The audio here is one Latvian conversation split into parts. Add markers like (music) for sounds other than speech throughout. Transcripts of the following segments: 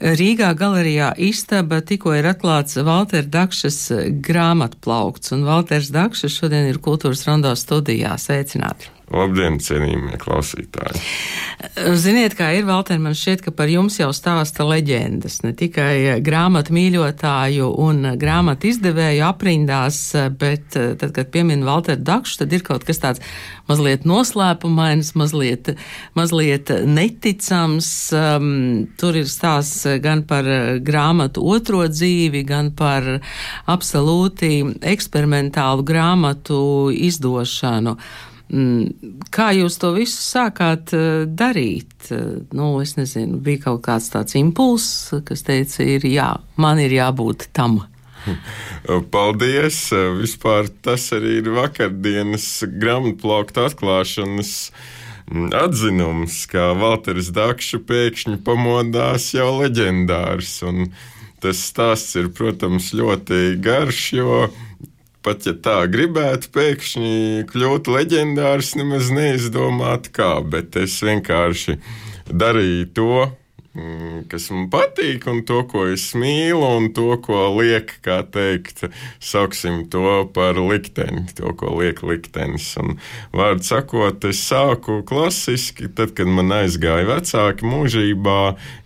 Rīgā galerijā Istaba tikko ir atklāts Valtera Dakšas grāmatplaukts, un Valters Dakšas šodien ir kultūras rondo studijā. Sveicināti! Labdien, cienījamie klausītāji! Ziniet, kā ir, Valter, man šķiet, ka par jums jau stāsta leģendas. Ne tikai grāmatu mīļotāju un grāmatu izdevēju aprindās, bet tad, kad piemin Valteru Dakšu, tad ir kaut kas tāds mazliet noslēpumains, mazliet, mazliet neticams. Um, tur ir stāsts gan par grāmatu otro dzīvi, gan par absolūti eksperimentālu grāmatu izdošanu. Mm, kā jūs to visu sākāt eh, darīt? Eh, nu, es nezinu, bija kaut kāds tāds impulss, kas teica, ir jā, man ir jābūt tam. (laughs) Paldies! Vispār tas arī ir vakardienas grāmatplaukta atklāšanas mm, atzinums, kā Valteris Dakša pēkšņi pamodās jau leģendārs. Un tas stāsts ir, protams, ļoti garš, jo pat ja tā gribētu pēkšņi kļūt leģendārs, nemaz neizdomāt kā, bet es vienkārši darīju to, kas man patīk, un to, ko es mīlu, un to, ko liek, kā teikt, sauksim to par likteni, to, ko liek liktenis. Un, vārdu sakot, es sāku klasiski, tad, kad man aizgāja vecāki mūžībā,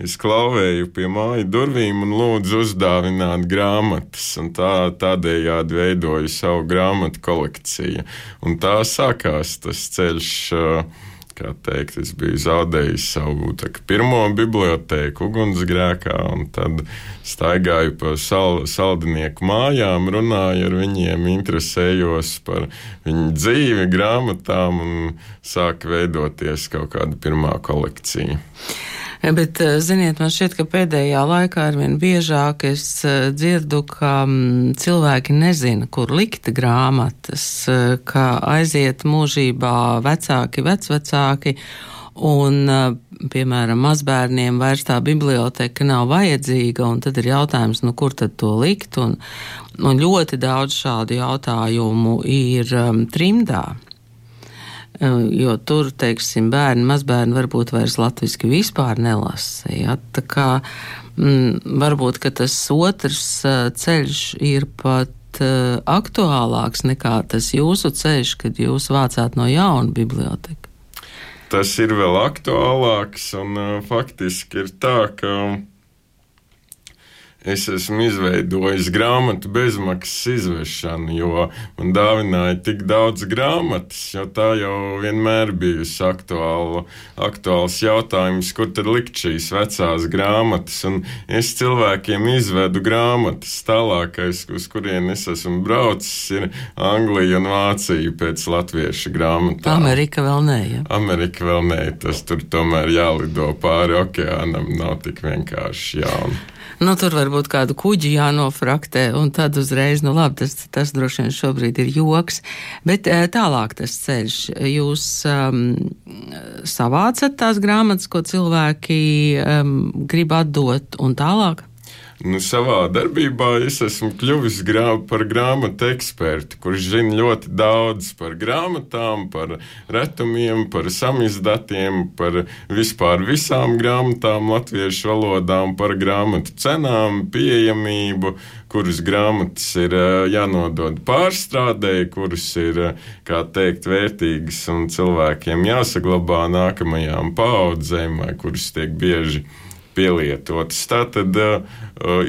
es klauvēju pie māju durvīm un lūdzu uzdāvināt grāmatas, un tā, tādējādi veidoju savu grāmatu kolekciju. Un tā sākās tas ceļš. Uh, kā teikt, es biju zaudējis savu tā, pirmo bibliotēku ugunsgrēkā, un tad staigāju pa sal, saldinieku mājām, runāju ar viņiem, interesējos par viņu dzīvi, grāmatām, un sāk veidoties kaut kāda pirmā kolekcija. Bet, eh, ziniet, man šķiet, ka pēdējā laikā arvien biežāk es eh, dzirdu, ka mm, cilvēki nezina, kur likt grāmatas, eh, ka aiziet mūžībā vecāki, vecvecāki. Un, piemēram, mazbērniem vairs tā biblioteka nav vajadzīga, un tad ir jautājums, nu, kur tad to likt, un, un ļoti daudz šādu jautājumu ir um, trimdā. Jo tur, teiksim, bērni, mazbērni varbūt vairs latviešu vispār nelasa. Ja? Tā kā mm, varbūt tas otrs ceļš ir pat uh, aktuālāks nekā tas jūsu ceļš, kad jūs vācāt no jauna biblioteka. Tas ir vēl aktuālāks, un faktiski ir tā, ka es esmu izveidojis grāmatu bezmaksas izvešanu, jo man dāvināja tik daudz grāmatas, jo tā jau vienmēr bijusi aktuāla, aktuāls jautājums, kur tad likt šīs vecās grāmatas. Un es cilvēkiem izvedu grāmatas. Tālākais, uz kurien es esmu braucis, ir Anglija un Vācija pēc latviešu grāmatām. Amerika vēl nē. Ja? Amerika vēl nē, tas tur tomēr jālido pāri okeānam, nav tik vienkārši jauni. Nu, tur varbūt kādu kuģi jānofraktē, un tad uzreiz, nu labi, tas, tas droši vien šobrīd ir joks. Bet eh, tālāk tas ceļš. Jūs um, savācat tās grāmatas, ko cilvēki um, grib atdot, un tālāk? Nu, savā darbībā es esmu kļuvis grā, par grāmatu ekspertu, kurš zina ļoti daudz par grāmatām, par retumiem, par samizdatiem, par vispār visām grāmatām, latviešu valodām, par grāmatu cenām, pieejamību, kuras grāmatas ir jānodod pārstrādēji, kuras ir, kā teikt, vērtīgas un cilvēkiem jāsaglabā nākamajām paudzēm, vai kuras tiek bieži pielietotas. Tātad uh,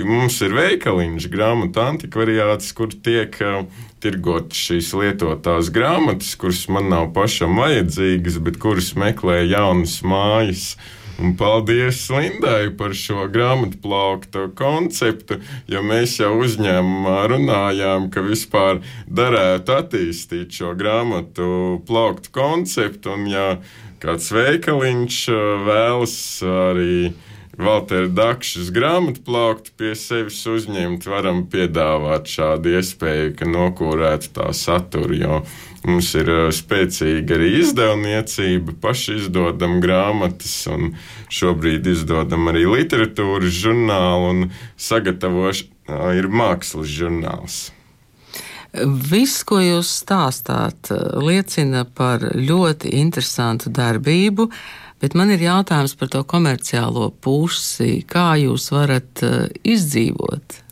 mums ir veikaliņš, grāmatu antikvariāts, kur tiek uh, tirgotas šīs lietotās grāmatas, kuras man nav pašam vajadzīgas, bet kuras meklē jaunas mājas. Un paldies Lindai par šo grāmatu plauktu konceptu, jo mēs jau uzņēmumā runājām, ka vispār derētu attīstīt šo grāmatu plauktu konceptu. Un, ja kāds veikaliņš vēlas arī Valtera Dakšas grāmatu plauktu pie sevis uzņemt, varam piedāvāt šādu iespēju, ka nokūrētu tā saturu, jo mums ir spēcīga arī izdevniecība, paši izdodam grāmatas, un šobrīd izdodam arī literatūras žurnālu, un sagatavošana ir mākslas žurnāls. Viss, ko jūs stāstāt, liecina par ļoti interesantu darbību. Uh, Bet man ir jautājums par to komerciālo pusi. Kā jūs varat uh, izdzīvot?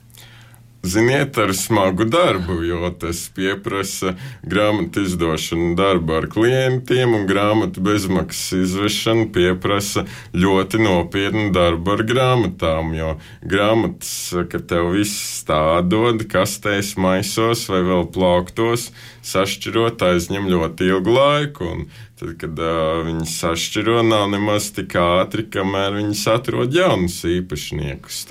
Ziniet, ar smagu darbu, jo tas prasa grāmatu izdošanu, darbu ar klientiem, un grāmatu bezmaksas izvešana prasa ļoti nopietnu darbu ar grāmatām. Jo grāmatas, ka tev viss tā dod, kastēs, maisos vai vēl plauktos, sašķirot aizņem ļoti ilgu laiku. Un Tad, kad uh, viņi sašķiro, nav nemaz tik ātri, kamēr viņi atrod jaunus īpašniekus.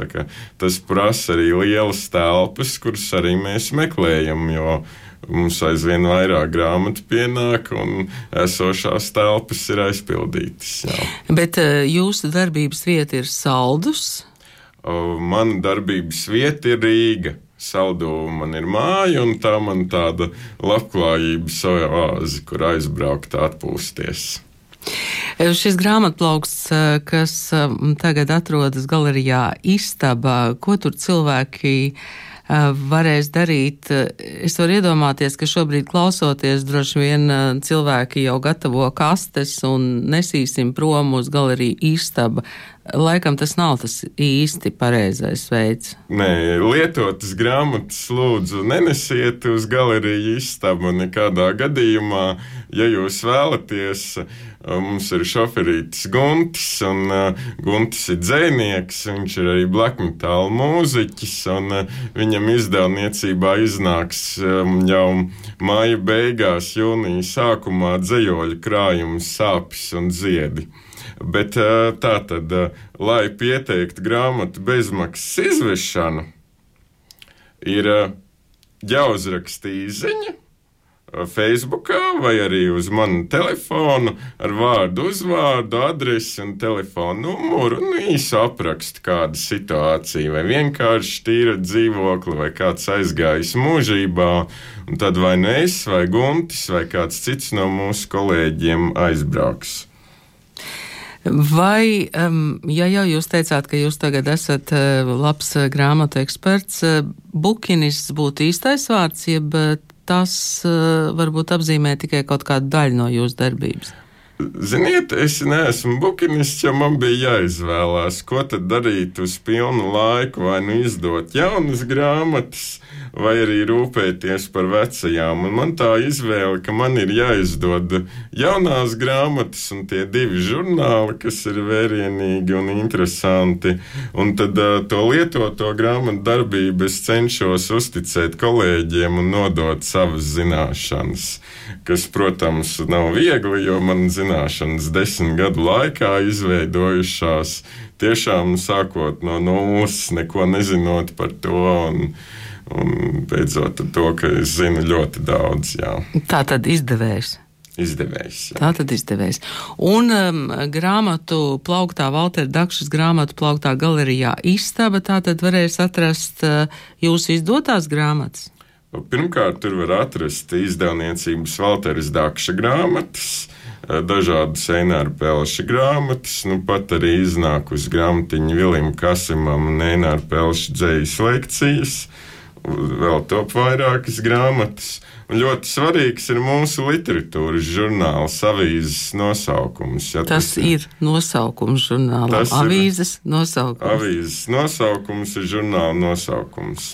Tas prasa arī lielas telpas, kuras arī mēs meklējam. Mums aizvien vairāk grāmatu pienāk, un esošās telpas ir aizpildītas. Jā. Bet uh, jūsu darbības vieta ir saldus? Uh, mana darbības vieta ir Rīga. Saldu man ir māja, un tā man tāda labklājības oāze, kur aizbraukt, atpūsties. Šis grāmatplaukts, kas tagad atrodas galerijā Istaba, ko tur cilvēki varēs darīt. Es varu iedomāties, ka šobrīd klausoties, droši vien cilvēki jau gatavo kastes un nesīsim prom uz galeriju īstaba. Laikam tas nav tas īsti pareizais veids. Nē, lietotas grāmatas lūdzu nenesiet uz galeriju istabu nekādā gadījumā. Ja jūs vēlaties, mums ir šoferītis Guntis, un uh, Guntis ir dzēnieks, viņš ir arī black metal mūziķis, un uh, viņam izdevniecībā iznāks um, jau māja beigās, jūnija sākumā dzējoļu krājums sāpes un ziedi. Bet tā tad, lai pieteiktu grāmatu bezmaksas izvešanu, ir jāuzraksta īsiņa. Facebook vai arī uz manu telefonu ar vārdu, uzvārdu, adresi un telefonu numuru un īsu aprakstu kāda situācija, vai vienkārši tīra dzīvokli, vai kāds aizgājis mūžībā, un tad vai nu es, vai Guntis, vai kāds cits no mūsu kolēģiem aizbrauks. Vai, ja jau jūs teicāt, ka jūs tagad esat uh, labs uh, grāmatu eksperts, uh, bukinists būtu īstais vārds, jeb tas varbūt apzīmē tikai kaut kādu daļu no jūsu darbības? Ziniet, es neesmu bukinists, ja man bija jāizvēlās, ko tad darīt uz pilnu laiku, vai nu izdot jaunas grāmatas, vai arī rūpēties par vecajām. Un man tā izvēle, ka man ir jāizdod jaunās grāmatas un tie divi žurnāli, kas ir vērienīgi un interesanti. Un tad uh, to lietoto grāmatu darbību es cenšos uzticēt kolēģiem un nodot savas zināšanas, kas, protams, nav viegli, jo man zināšanas desmit gadu laikā izveidojušās tiešām sākot no nulles, neko nezinot par to. Un, Un beidzot, to, ka es zinu ļoti daudz. Jā. Tā tad izdevējs. Izdevējs. Jā. Tā tad izdevējs. Un um, grāmatu plauktā, Valtera Dakšas grāmatu plauktā galerijā Istaba, tā tad varēs atrast uh, jūsu izdotās grāmatas. Pirmkārt, tur var atrast izdevniecības Valteras Dakša grāmatas, uh, dažādas Eināra Pelša grāmatas, nu pat arī iznākusi grāmatiņa Vilim Kasimam un Eināra Pelša dzējas lekcijas vēl top vairākas grāmatas. Un ļoti svarīgs ir mūsu literatūras žurnāls, avīzes nosaukums. Ja, tas, tas ir nosaukums žurnālam. Avīzes nosaukums. Avīzes nosaukums ir žurnāla nosaukums.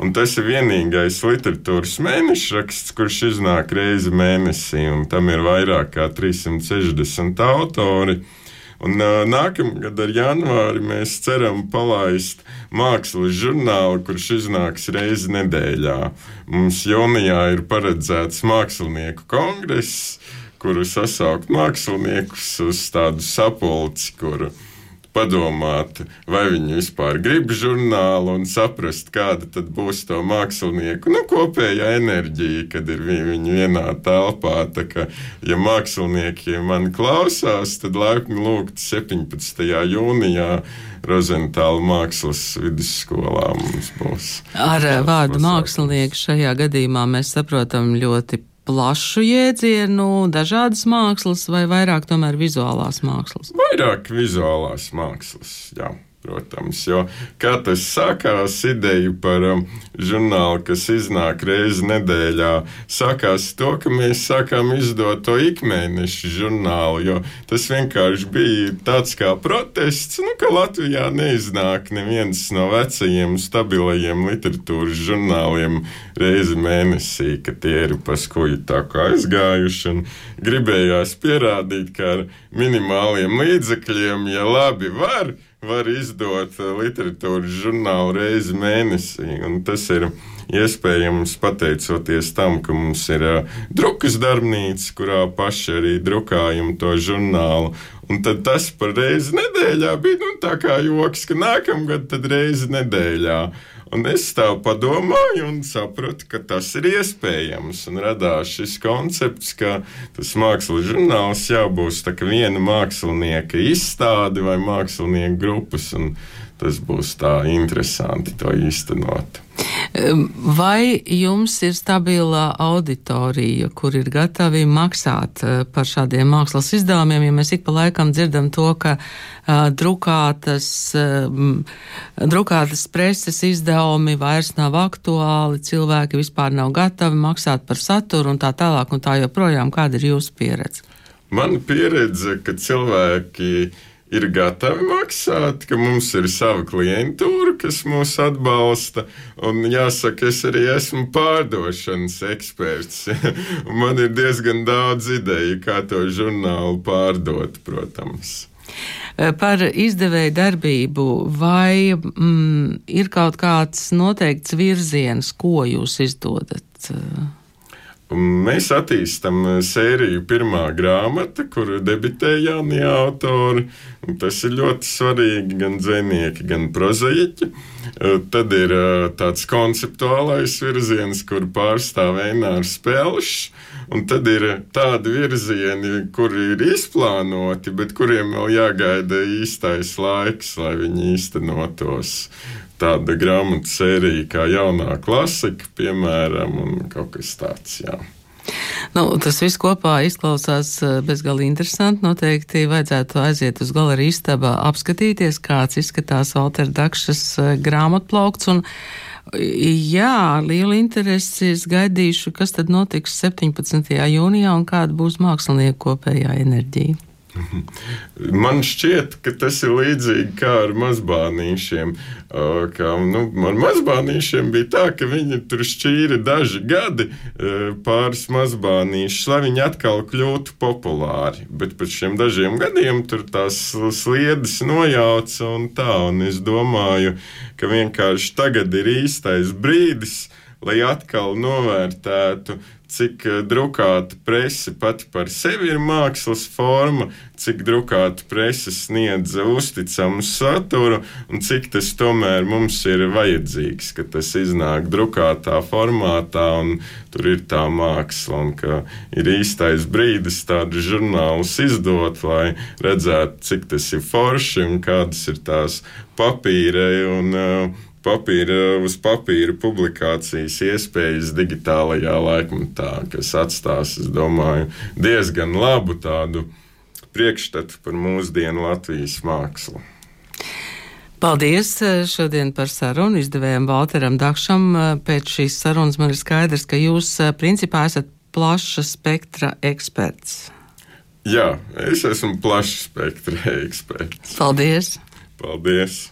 Un tas ir vienīgais literatūras mēnešraksts, kurš iznāk reizi mēnesī, un tam ir vairāk kā 360 autori. Un uh, nākamgad ar janvāri mēs ceram palaist mākslas žurnālu, kurš iznāks reizi nedēļā. Mums jūnijā ir paredzēts mākslinieku kongress, kuru sasaukt māksliniekus uz tādu sapulci, kuru padomāt, vai viņi vispār grib žurnālu un saprast, kāda tad būs to mākslinieku nu, kopējā enerģija, kad ir viņi vienā telpā. Tā kā, ja mākslinieki mani klausās, tad laipni lūgt 17. jūnijā. Rozentāla mākslas vidusskolā mums būs. Ar vārdu mākslinieks šajā gadījumā mēs saprotam ļoti plašu jēdzienu, dažādas mākslas vai vairāk tomēr vizuālās mākslas? Vairāk vizuālās mākslas, jā. Protams, jo kā tas sākās, ideja par um, žurnālu, kas iznāk reizi nedēļā, sākās to, ka mēs sākām izdot to ikmēneša žurnālu, jo tas vienkārši bija tāds kā protests, nu, ka Latvijā neiznāk neviens no vecajiem stabilajiem literatūras žurnāliem reizi mēnesī, ka tie ir paskuļi tā kā aizgājuši, un gribējās pierādīt, ka ar minimāliem līdzekļiem, ja labi var, var izdot eh, literatūras žurnālu reizi mēnesī. Tas ir iespējams pateicoties tam, ka mums ir uh, drukas darbnīca, kurā paši arī drukājam to žurnālu. Un tad tas par reizi nedēļā bija nu, tā kā joks, ka nākamgad tad reizi nedēļā. Un es tā padomāju un sapratu, ka tas ir iespējams. Un radās šis koncepts, ka tas mākslas žurnāls jābūt viena mākslinieka izstāde vai mākslinieku grupas. Tas būs tā interesanti to īstenot. Vai jums ir stabila auditorija, kur ir gatavi maksāt eh, par šādiem mākslas izdevumiem? Ja mēs ik pa laikam dzirdam to, ka uh, drukātas, uh, drukātas preses izdevumi vairs nav aktuāli, cilvēki vispār nav gatavi maksāt par saturu un tā tālāk un tā joprojām. Kāda ir jūsu pieredze? Mana pieredze, ka cilvēki ir gatavi maksāt, ka mums ir sava klientūra, kas mūs atbalsta. Un jāsaka, es arī esmu pārdošanas eksperts. (laughs) Man ir diezgan daudz ideju, kā to žurnālu pārdot, protams. Par izdevēju darbību, vai mm, ir kaut kāds noteikts virziens, ko jūs izdodat? Mēs attīstām sēriju pirmā grāmata, kur debitē jaunie autori. Tas ir ļoti svarīgi gan dzinieki, gan prozaiķi. Tad ir tāds konceptuālais virziens, kur pārstāv Einārs Pelšs. Un tad ir tādi virzieni, kuri ir izplānoti, bet kuriem vēl jāgaida īstais laiks, lai viņi īstenotos tāda grāmatu sērija kā jaunā klasika, piemēram, un kaut kas tāds. Jā. Nu, tas viss kopā izklausās eh, bezgalīgi interesanti. Noteikti vajadzētu aiziet uz galeriju istabā, apskatīties, kāds izskatās Walter Dakšas eh, grāmatplaukts. Jā, liela interesi es gaidīšu, kas tad notiks 17. jūnijā un kāda būs mākslinieku kopējā enerģija. (laughs) Man šķiet, ka tas ir līdzīgi kā ar mazbērniem. Kā, nu, ar mazbērniem bija tā, ka viņi tur šķīra daži gadi pāris mazbērnīšus, lai viņi atkal kļūtu populāri. Bet pēc šiem dažiem gadiem tur tās sliedes nojauca un tā. Un es domāju, ka vienkārši tagad ir īstais brīdis, lai atkal novērtētu cik eh, drukāta presa pati par sevi ir mākslas forma, cik drukāta presa sniedz uzticamu saturu un cik tas tomēr mums ir vajadzīgs, ka tas iznāk drukātā formātā un tur ir tā māksla un ka ir īstais brīdis tādu žurnālus izdot, lai redzētu, cik tas ir forši un kādas ir tās papīra un uh, papīra, uz papīra publikācijas iespējas digitālajā laikmetā, kas atstās, es domāju, diezgan labu tādu priekšstatu par mūsdienu Latvijas mākslu. Paldies eh, šodien par sarunu izdevējam Valteram Dakšam. Eh, pēc šīs sarunas man ir skaidrs, ka jūs eh, principā esat plaša spektra eksperts. Jā, es esmu plaša spektra (laughs) eksperts. Paldies! Paldies!